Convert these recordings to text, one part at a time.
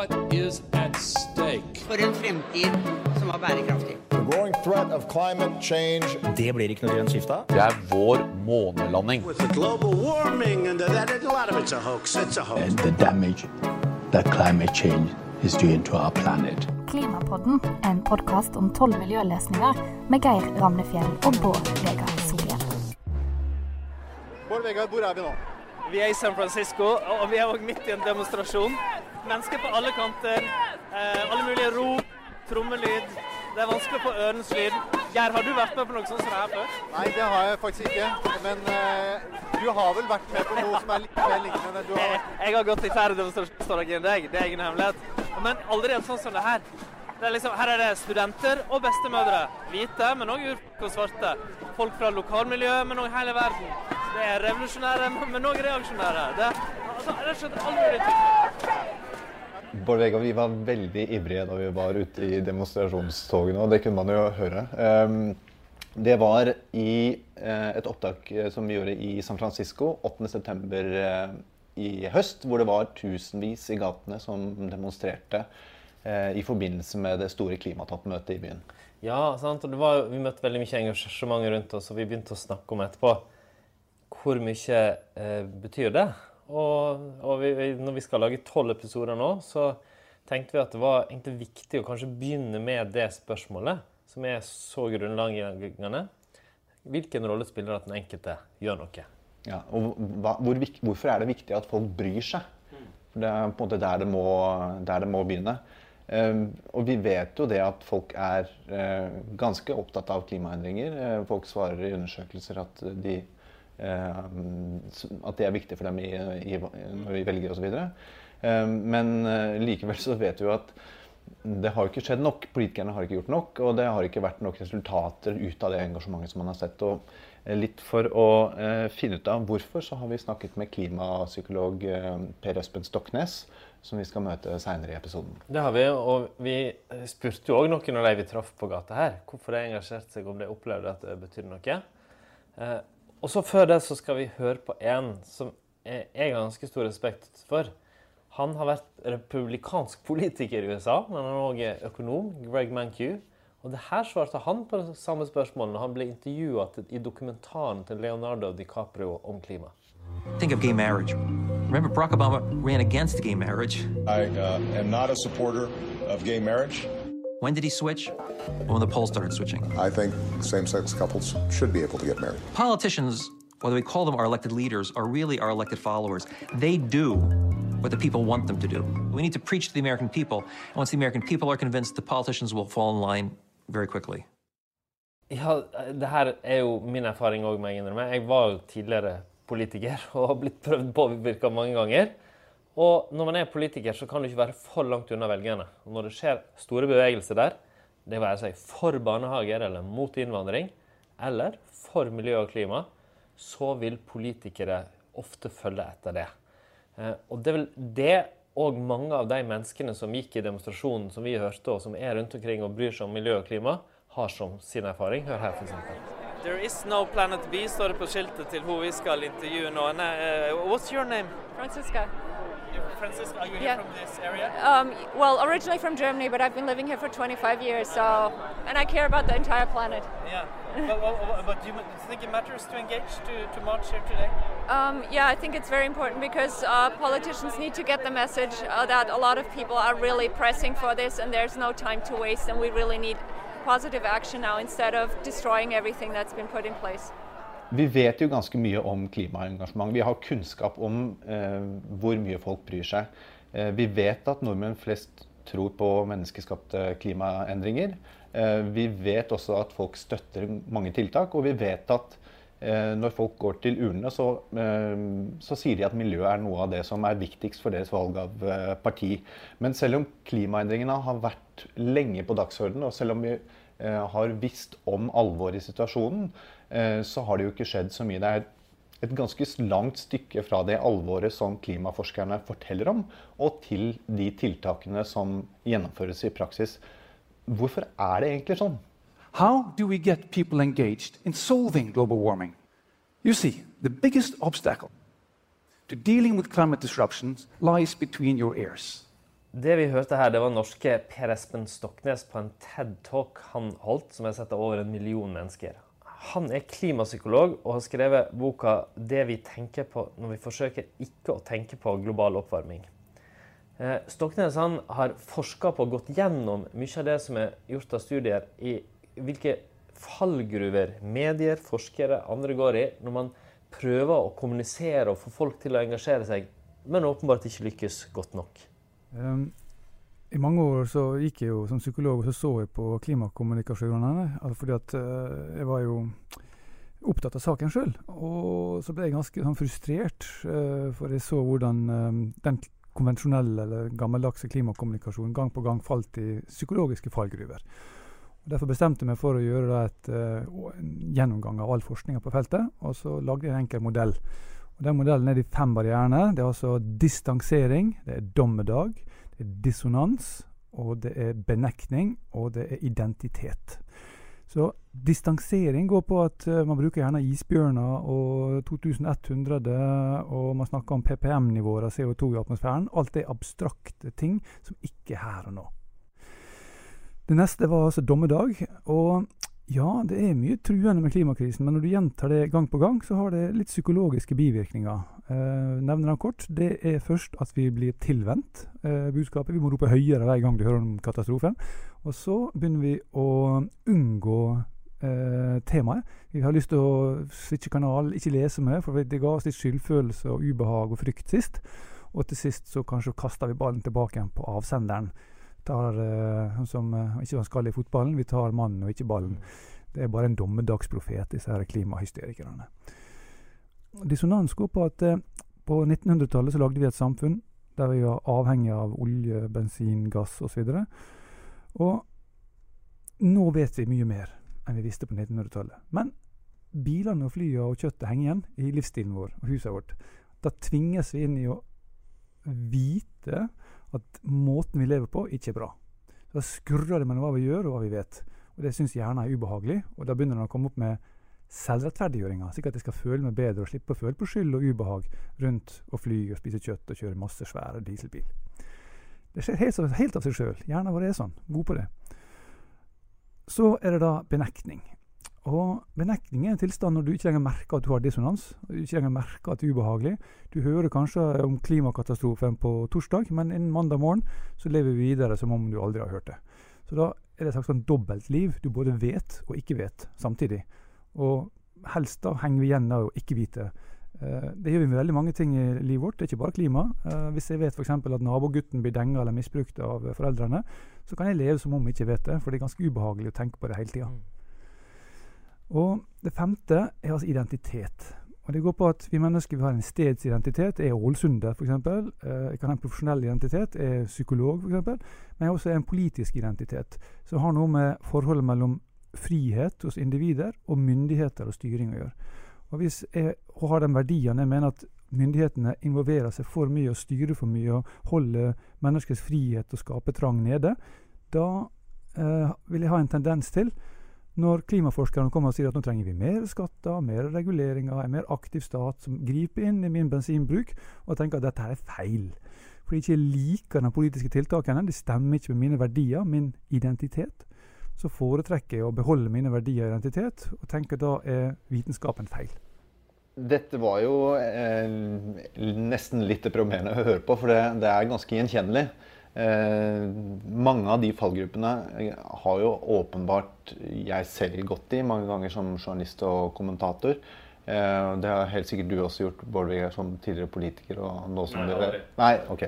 what is at stake. For en fremtid som er bærekraftig. The growing threat of climate change Det blir ikke noe grønt skifte. Det er vår månelanding. With the global warming and that, a lot of it's a hoax. It's a hoax. and the damage that climate change is doing to our planet. Klimapodden, en podkast om tolv miljølesninger med Geir Ramnefjell og Bård Vegar Solhjell. Bård Vegar, hvor er vi nå? Vi er i San Francisco, og vi er òg midt i en demonstrasjon. Mennesker på alle kanter. Eh, alle mulige rop, trommelyd. Det er vanskelig å få ørens lyd. Geir, har du vært med på noe sånt som det her før? Nei, det har jeg faktisk ikke. Men eh, du har vel vært med på noe som er litt mer lignende? Du har... Jeg har gått i flere demonstrasjoner enn deg, det er ingen hemmelighet. Men aldri en sånn som det her. Det er liksom, her er det studenter og bestemødre. Hvite, men òg urk og svarte. Folk fra lokalmiljøet, men òg hele verden. Det er revolusjonære, men òg reaksjonære. Det altså, det er skjønt all mulig typer. Bård Vegar, vi var veldig ivrige da vi var ute i demonstrasjonstogene, og det kunne man jo høre. Ehm, Det var i eh, et opptak eh, som vi gjorde i San Francisco 8.9. i høst, hvor det var tusenvis i gatene som demonstrerte eh, i forbindelse med det store klimatoppmøtet i byen. Ja, sant? og var, vi møtte veldig mye engasjement rundt oss, og vi begynte å snakke om etterpå hvor mye eh, betyr det? Og, og vi, når vi skal lage tolv episoder nå, så tenkte vi at det var egentlig viktig å kanskje begynne med det spørsmålet, som er så grunnleggende. Hvilken rolle spiller at den enkelte gjør noe? Ja, og hva, hvor, hvorfor er det viktig at folk bryr seg? For Det er på en måte der det må, der det må begynne. Ehm, og vi vet jo det at folk er uh, ganske opptatt av klimaendringer. Eh, folk svarer i undersøkelser at, de, at det er viktig for dem i, i, når vi velger osv. Um, men eh, likevel så vet vi jo at det har ikke skjedd nok. Politikerne har ikke gjort nok, og det har ikke vært nok resultater ut av det engasjementet som man har sett. Og eh, litt for å eh, finne ut av hvorfor, så har vi snakket med klimapsykolog eh, Per Espen Stoknes, som vi skal møte seinere i episoden. Det har vi, og vi spurte jo òg noen av de vi traff på gata her, hvorfor de engasjerte seg, om de opplevde at det betydde noe. Og så før det så skal vi høre på en som jeg jeg har ganske stor respekt for. Han har vært republikansk politiker i USA, men han er òg økonom. Greg Mankew. Og det her svarte han på det samme spørsmålet når han ble intervjua i dokumentaren til Leonardo DiCaprio om klima. Think of gay marriage. Remember, Barack Obama ran against gay marriage. I uh, am not a supporter of gay marriage. When did he switch? When the polls started switching. I think same-sex couples should be able to get married. Politicians, whether we call them our elected leaders, are really our elected followers. They do what the people want them to do. We need to preach to the American people, and once the American people are convinced, the politicians will fall in line very quickly. Ja, det her er jo min erfaring òg, må jeg innrømme. Jeg var jo tidligere politiker og har blitt prøvd påvirka mange ganger. Og når man er politiker, så kan du ikke være for langt unna velgerne. Og når det skjer store bevegelser der, det være seg for barnehager eller mot innvandring, eller for miljø og klima, så vil politikere ofte følge etter det. Eh, Og det er vel det og mange av de menneskene som gikk i demonstrasjonen som vi hørte, og som er rundt omkring og bryr seg om miljø og klima, har som sin erfaring. Hør her, f.eks. There is no planet B, står det på skiltet til hun vi skal intervjue nå. Uh, what's your name? Francisca. Francisca, are you Yeah. from this area? Um, well, originally from Germany, but I've been living here for 25 years, so and I care about the entire planet. Yeah. but, but, but do you think it matters to engage to, to march here today? Um, yeah, I think it's very important because uh, politicians need to get the message uh, that a lot of people are really pressing for this, and there's no time to waste, and we really need positive action now instead of destroying everything that's been put in place. Vi vet jo ganske mye om klimaengasjement. Vi har kunnskap om eh, hvor mye folk bryr seg. Eh, vi vet at nordmenn flest tror på menneskeskapte klimaendringer. Eh, vi vet også at folk støtter mange tiltak, og vi vet at eh, når folk går til urnene, så, eh, så sier de at miljø er noe av det som er viktigst for deres valg av eh, parti. Men selv om klimaendringene har vært lenge på dagsordenen, og selv om vi har visst om alvoret i situasjonen, eh, så har det jo ikke skjedd så mye. Det er et ganske langt stykke fra det alvoret som klimaforskerne forteller om, og til de tiltakene som gjennomføres i praksis. Hvorfor er det egentlig sånn? How do we get people engaged in solving global warming? You see, the biggest obstacle to dealing with climate disruptions lies between your ears. Det vi hørte her, det var norske Per Espen Stoknes på en TED-talk han holdt, som har sett av over en million mennesker. Han er klimapsykolog og har skrevet boka 'Det vi tenker på når vi forsøker ikke å tenke på global oppvarming'. Eh, Stoknes han har forska på og gått gjennom mye av det som er gjort av studier i hvilke fallgruver medier, forskere, andre går i når man prøver å kommunisere og få folk til å engasjere seg, men åpenbart ikke lykkes godt nok. Um, I mange år så gikk jeg jo som psykolog og så så jeg på klimakommunikasjonene. Altså fordi at uh, jeg var jo opptatt av saken sjøl. Og så ble jeg ganske sånn, frustrert, uh, for jeg så hvordan um, den konvensjonelle eller gammeldagse klimakommunikasjonen gang på gang falt i psykologiske fallgruver. Derfor bestemte jeg meg for å gjøre et, uh, en gjennomgang av all forskninga på feltet, og så lagde jeg en enkel modell. Den modellen er de fem barrierene. Det er altså distansering, det er dommedag, det er dissonans, og det er benekning, og det er identitet. Så distansering går på at uh, man bruker gjerne isbjørner og 2100, og man snakker om PPM-nivåer av CO2 i atmosfæren. Alt er abstrakte ting som ikke er her og nå. Det neste var altså dommedag. Og ja, det er mye truende med klimakrisen, men når du gjentar det gang på gang, så har det litt psykologiske bivirkninger. Eh, nevner den kort. Det er først at vi blir tilvendt eh, budskapet. Vi må rope høyere hver gang du hører om katastrofen. Og så begynner vi å unngå eh, temaet. Vi har lyst til å switche kanal, ikke lese mer, for det ga oss litt skyldfølelse og ubehag og frykt sist. Og til sist så kanskje kaster vi ballen tilbake igjen på avsenderen tar uh, som uh, ikke som skal i fotballen, vi tar mannen og ikke ballen. Det er bare en dommedagsprofet, disse her klimahysterikerne. Dissonans går på at uh, på 1900-tallet så lagde vi et samfunn der vi var avhengig av olje, bensin, gass osv. Og, så og nå vet vi mye mer enn vi visste på 1900-tallet. Men bilene og flyene og kjøttet henger igjen i livsstilen vår og huset vårt. Da tvinges vi inn i å vite at måten vi lever på, ikke er bra. Da skurrer det mellom hva vi gjør og hva vi vet. Og Det syns hjernen er ubehagelig, og da begynner den å komme opp med selvrettferdiggjøringa, slik at jeg skal føle meg bedre og slippe å føle på skyld og ubehag rundt å fly og spise kjøtt og kjøre masse svære dieselbil. Det skjer helt, helt av seg sjøl. Hjernen vår er sånn. God på det. Så er det da benektning. Og benektning er en tilstand når du ikke lenger merker at du har dissonans. Du ikke lenger merker at det er ubehagelig. Du hører kanskje om klimakatastrofen på torsdag, men innen mandag morgen så lever vi videre som om du aldri har hørt det. Så da er det et slags sånn dobbeltliv. Du både vet og ikke vet samtidig. Og helst da henger vi igjen av å ikke vite. Uh, det gjør vi med veldig mange ting i livet vårt. Det er ikke bare klima. Uh, hvis jeg vet f.eks. at nabogutten blir denga eller misbrukt av foreldrene, så kan jeg leve som om jeg ikke vet det, for det er ganske ubehagelig å tenke på det hele tida. Og det femte er altså identitet. Og Det går på at vi mennesker vi har en stedsidentitet. Jeg er ålesunder, f.eks. Eh, jeg kan ha en profesjonell identitet. Jeg er psykolog, f.eks. Men jeg også en politisk identitet, som har noe med forholdet mellom frihet hos individer og myndigheter og styring å gjøre. Og Hvis jeg har den verdien jeg mener at myndighetene involverer seg for mye og styrer for mye og holder menneskets frihet og skapertrang nede, da eh, vil jeg ha en tendens til når klimaforskerne kommer og sier at nå trenger vi mer skatter, mer reguleringer, en mer aktiv stat som griper inn i min bensinbruk, og tenker at dette her er feil. Fordi jeg ikke liker de politiske tiltakene, de stemmer ikke med mine verdier, min identitet. Så foretrekker jeg å beholde mine verdier og identitet, og tenker da er vitenskapen feil. Dette var jo eh, nesten litt deprimerende å høre på, for det, det er ganske gjenkjennelig. Eh, mange av de fallgruppene har jo åpenbart jeg selv gått i mange ganger som journalist og kommentator. Eh, det har helt sikkert du også gjort, Bård Vegar, som tidligere politiker. og nå som Nei, dere... Nei, ok.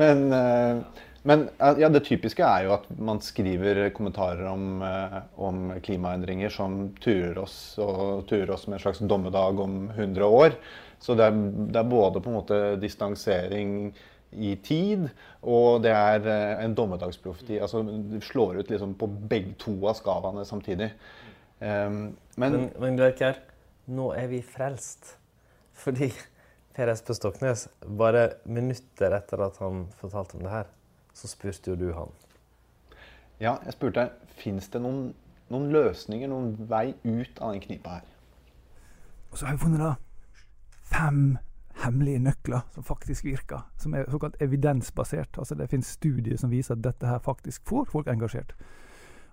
Men, eh, men ja, det typiske er jo at man skriver kommentarer om, eh, om klimaendringer som turer oss, og turer oss med en slags dommedag om 100 år. Så det er, det er både på en måte distansering i tid, og det er eh, en dommedagsprofeti. Altså, du slår ut liksom på begge to av skalaene samtidig. Um, men, men, men Bjørkjær, nå er vi frelst. Fordi Per Espen Stoknes, bare minutter etter at han fortalte om det her, så spurte jo du han. Ja, jeg spurte fins det noen, noen, løsninger, noen vei ut av den knipa her. Og så har vi funnet da fem hemmelige nøkler som faktisk virker, som er såkalt evidensbasert. Altså Det finnes studier som viser at dette her faktisk får folk engasjert.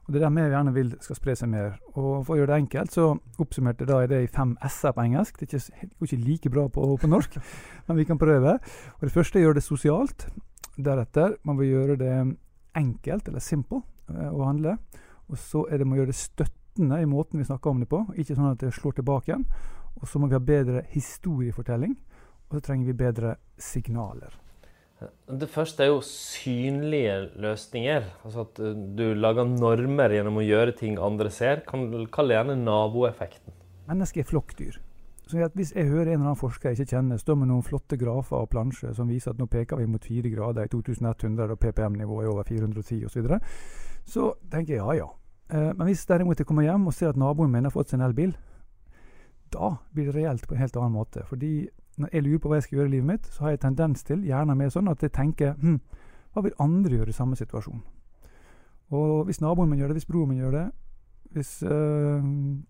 Og Det er det vi gjerne vil skal spre seg mer. Og For å gjøre det enkelt, så oppsummerte jeg det i fem s-er på engelsk. Det går ikke, ikke like bra på, på norsk, men vi kan prøve. Og Det første er å gjøre det sosialt. Deretter man vil gjøre det enkelt, eller simple, eh, å handle. Og så er det med å gjøre det støttende i måten vi snakker om det på, ikke sånn at det slår tilbake igjen. Og så må vi ha bedre historiefortelling, og så trenger vi bedre signaler. Det første er jo synlige løsninger. Altså at eh, du lager normer gjennom å gjøre ting andre ser. Kall det gjerne naboeffekten. Mennesket er flokkdyr. Så Hvis jeg hører en eller annen forsker jeg ikke kjenner stå med noen flotte grafer og plansjer som viser at nå peker vi mot 4 grader i 2100 og PPM-nivået er over 410 osv., så, videre, så tenker jeg ja ja. Eh, men hvis derimot jeg kommer hjem og ser at naboen min har fått en elbil, da blir det reelt på en helt annen måte. Fordi når jeg lurer på hva jeg skal gjøre i livet mitt, så har jeg tendens til, gjerne mer sånn, at jeg tenker hm, hva vil andre gjøre i samme situasjon? Og hvis naboen min gjør det, hvis broren min gjør det, hvis øh,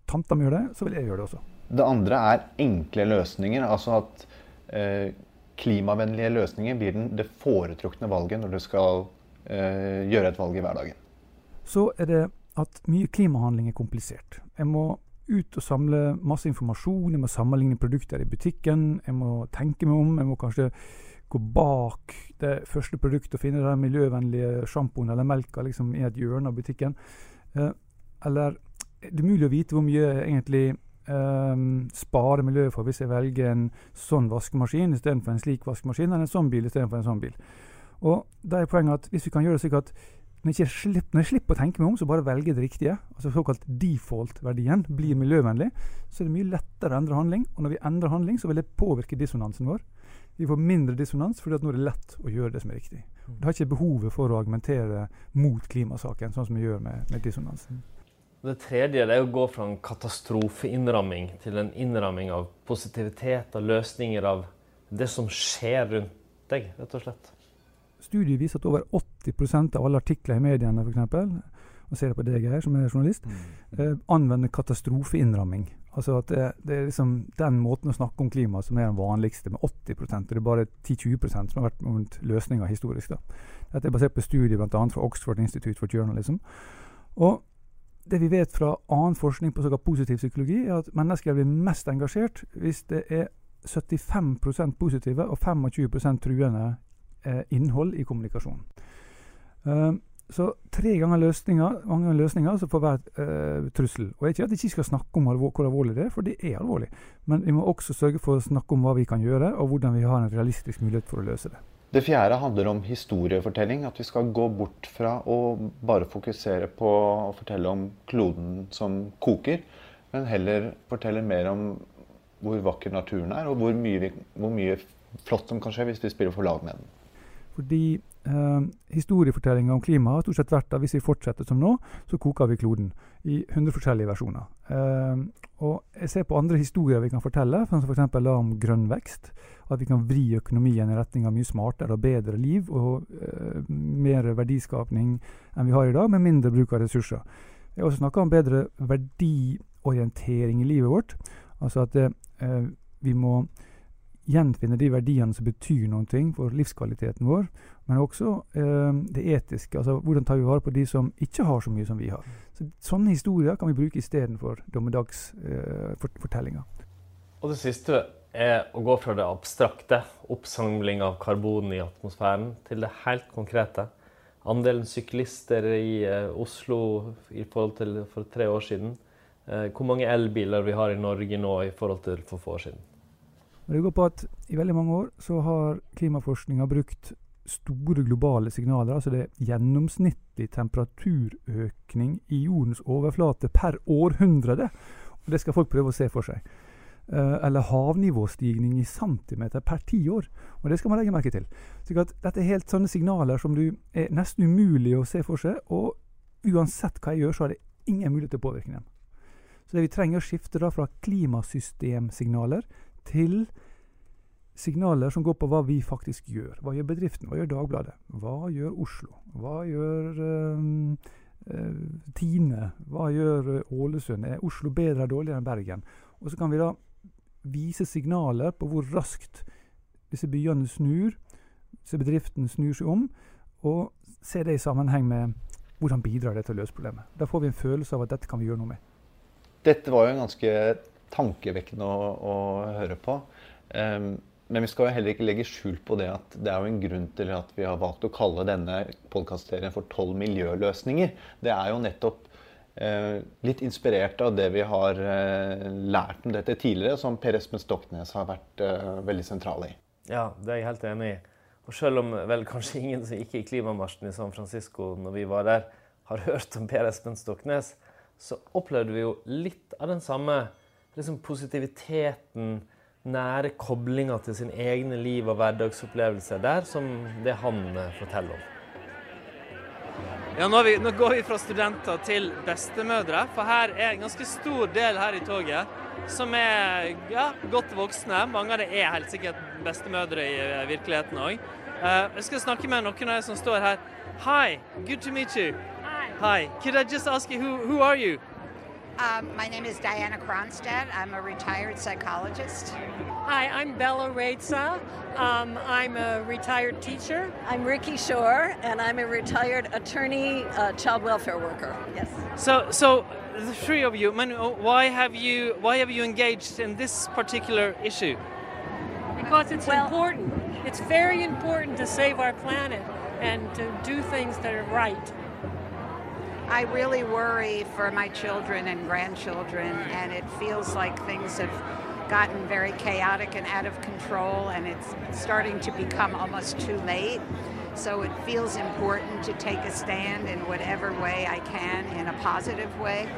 tanta mi gjør det, så vil jeg gjøre det også. Det andre er enkle løsninger. Altså at øh, klimavennlige løsninger blir den, det foretrukne valget når du skal øh, gjøre et valg i hverdagen. Så er det at mye klimahandling er komplisert. Jeg må ut og samle masse informasjon, jeg må sammenligne produkter i butikken, jeg må tenke meg om, jeg må kanskje gå bak det første produktet og finne den miljøvennlige sjampoen eller melka liksom, i et hjørne av butikken. Eh, eller det er mulig å vite hvor mye jeg egentlig eh, sparer miljøet for hvis jeg velger en sånn vaskemaskin istedenfor en slik vaskemaskin, eller en sånn bil istedenfor en sånn bil. Og da er poenget at hvis vi kan gjøre det slik at når jeg, slipper, når jeg, slipper, å tenke meg om, så bare velger jeg det riktige, altså såkalt default-verdien, blir miljøvennlig, så er det mye lettere å endre handling. Og når vi endrer handling, så vil det påvirke dissonansen vår. Vi får mindre dissonans fordi at nå er det lett å gjøre det som er riktig. Du Det har ikke behovet for å argumentere mot klimasaken, sånn som vi gjør med, med dissonansen. Det tredje det er å gå fra en katastrofeinnramming til en innramming av positivitet, og løsninger, av det som skjer rundt deg, rett og slett. Studier viser at over 80% av alle artikler i mediene for eksempel, og ser det på deg her som er journalist, mm. eh, anvender katastrofeinnramming. Altså at det, det, er liksom den måten å snakke om klima som er den vanligste, med 80 og det er bare 10-20% som har vært rundt løsninger historisk. da. Dette er basert på studier bl.a. fra Oxford Institute for Journalism. Og det vi vet fra annen forskning på såkalt positiv psykologi, er at mennesker blir mest engasjert hvis det er 75% positive og 25% truende eh, innhold i kommunikasjon. Uh, så tre ganger løsninger, mange løsninger for hver uh, trussel. Og ikke at vi ikke skal snakke om alvor, hvor alvorlig det er, for det er alvorlig. Men vi må også sørge for å snakke om hva vi kan gjøre, og hvordan vi har en realistisk mulighet for å løse det. Det fjerde handler om historiefortelling. At vi skal gå bort fra å bare fokusere på å fortelle om kloden som koker, men heller fortelle mer om hvor vakker naturen er, og hvor mye, vi, hvor mye flott som kan skje hvis vi spiller for lag med den. Fordi eh, historiefortellinga om klima har stort sett vært at hvis vi fortsetter som nå, så koker vi kloden. I 100 forskjellige versjoner. Eh, og jeg ser på andre historier vi kan fortelle, som f.eks. om grønn vekst. At vi kan vri økonomien i retning av mye smartere og bedre liv og eh, mer verdiskapning enn vi har i dag, med mindre bruk av ressurser. Jeg har også snakka om bedre verdiorientering i livet vårt. Altså at eh, vi må gjenfinne de verdiene som betyr noe for livskvaliteten vår, men også eh, det etiske. altså Hvordan tar vi vare på de som ikke har så mye som vi har. Så, sånne historier kan vi bruke istedenfor dommedagsfortellinger. Eh, og det siste er å gå fra det abstrakte, oppsamling av karbon i atmosfæren, til det helt konkrete. Andelen syklister i eh, Oslo i forhold til for tre år siden. Eh, hvor mange elbiler vi har i Norge nå i forhold til for få år siden. Og det går på at I veldig mange år så har klimaforskninga brukt store globale signaler, altså det er gjennomsnittlig temperaturøkning i jordens overflate per århundre. Og det skal folk prøve å se for seg. Uh, eller havnivåstigning i centimeter per ti år. Og det skal man legge merke til. Så dette er helt sånne signaler som du er nesten umulig å se for seg. Og uansett hva jeg gjør, så har det ingen mulighet til å påvirke dem. Så det vi trenger å skifte da fra klimasystemsignaler til signaler som går på hva vi faktisk gjør. Hva gjør bedriften? Hva gjør Dagbladet? Hva gjør Oslo? Hva gjør uh, Tine? Hva gjør uh, Ålesund? Er Oslo bedre eller dårligere enn Bergen? Og så kan vi da vise signaler på hvor raskt disse byene snur, disse bedriftene snur seg om, og se det i sammenheng med hvordan bidrar det til å løse problemet. Da får vi en følelse av at dette kan vi gjøre noe med. Dette var jo ganske tankevekkende å, å høre på. Um, men vi skal jo heller ikke legge skjul på det at det er jo en grunn til at vi har valgt å kalle denne podkastserien for 'Tolv miljøløsninger'. Det er jo nettopp eh, litt inspirert av det vi har eh, lært om dette tidligere, som Per Espen Stoknes har vært eh, veldig sentral i. Ja, det er jeg helt enig i. Og selv om vel kanskje ingen som gikk i klimamarsjen i San Francisco når vi var der, har hørt om Per Espen Stoknes, så opplevde vi jo litt av den samme liksom, positiviteten nære koblinga til sin egne liv og hverdagsopplevelser der, som det han eh, forteller om. Ja, nå, vi, nå, går vi fra studenter til bestemødre, for her er en ganske stor del her i toget som er ja, godt voksne. Mange av dem er helt sikkert bestemødre i eh, virkeligheten òg. Uh, eh, jeg skal snakke med noen av de som står her. Hi, good to meet you. Hi. Hi. Could I just ask you, who, who are you? Um, my name is Diana Kronstadt. I'm a retired psychologist. Hi, I'm Bella Reza. Um, I'm a retired teacher. I'm Ricky Shore, and I'm a retired attorney, uh, child welfare worker. Yes. So, so the three of you, why have you why have you engaged in this particular issue? Because it's well, important. It's very important to save our planet and to do things that are right. I really worry for my children and grandchildren, and it feels like things have gotten very chaotic and out of control, and it's starting to become almost too late. So it feels important to take a stand in whatever way I can, in a positive way,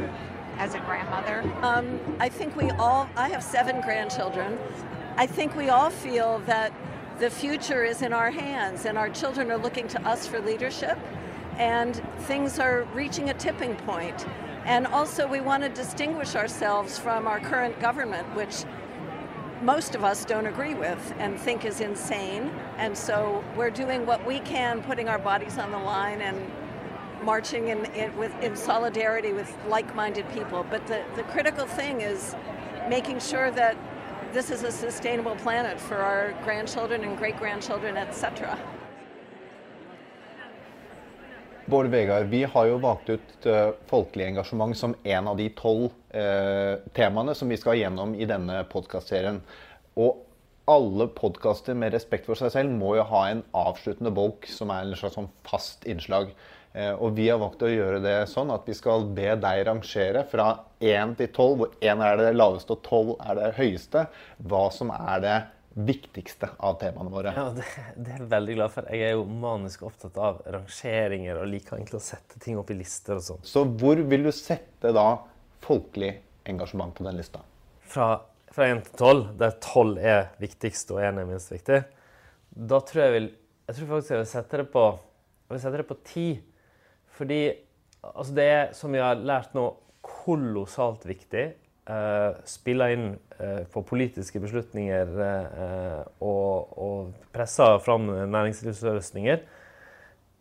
as a grandmother. Um, I think we all, I have seven grandchildren. I think we all feel that the future is in our hands, and our children are looking to us for leadership and things are reaching a tipping point. And also, we want to distinguish ourselves from our current government, which most of us don't agree with and think is insane. And so, we're doing what we can, putting our bodies on the line and marching in, in, with, in solidarity with like minded people. But the, the critical thing is making sure that this is a sustainable planet for our grandchildren and great grandchildren, etc. Bård Vegard, vi har jo valgt ut uh, folkelig engasjement som en av de tolv uh, temaene som vi skal gjennom i denne podkastserien. Og alle podkaster med respekt for seg selv må jo ha en avsluttende bolk som er en slags sånn fast innslag. Uh, og vi har valgt å gjøre det sånn at vi skal be deg rangere fra én til tolv, hvor én er det laveste og tolv er det høyeste, hva som er det viktigste av temaene våre. Ja, det, det, er jeg veldig glad for. Jeg er jo manisk opptatt av rangeringer og liker egentlig å sette ting opp i lister og sånn. Så hvor vil du sette da folkelig engasjement på den lista? Fra, fra 1 til 12, der 12 er viktigst og 1 er minst viktig, da tror jeg vil Jeg tror faktisk jeg vil sette det på, jeg vil sette det på 10. Fordi altså det er, som vi har lært nå, kolossalt viktig uh, spille inn på politiske beslutninger uh, og, og presse fram næringslivsløsninger.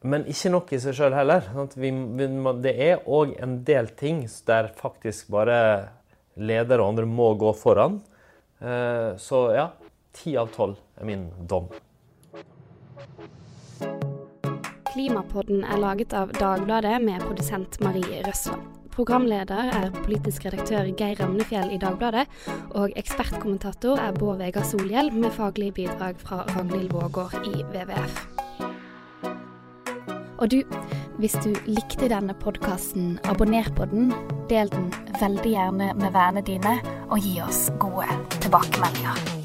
Men ikke nok i seg sjøl heller. Vi, det er òg en del ting der faktisk bare ledere og andre må gå foran. Så ja, ti av tolv er min dom. Klimapodden er laget av Dagbladet med produsent Marie Røsland. Programleder er politisk redaktør Geir Ramnefjell i Dagbladet, og ekspertkommentator er Bård Vegar Solhjell, med faglig bidrag fra Ragnhild Vågård i WWF. Og du, hvis du likte denne podkasten, abonner på den, del den veldig gjerne med vennene dine, og gi oss gode tilbakemeldinger.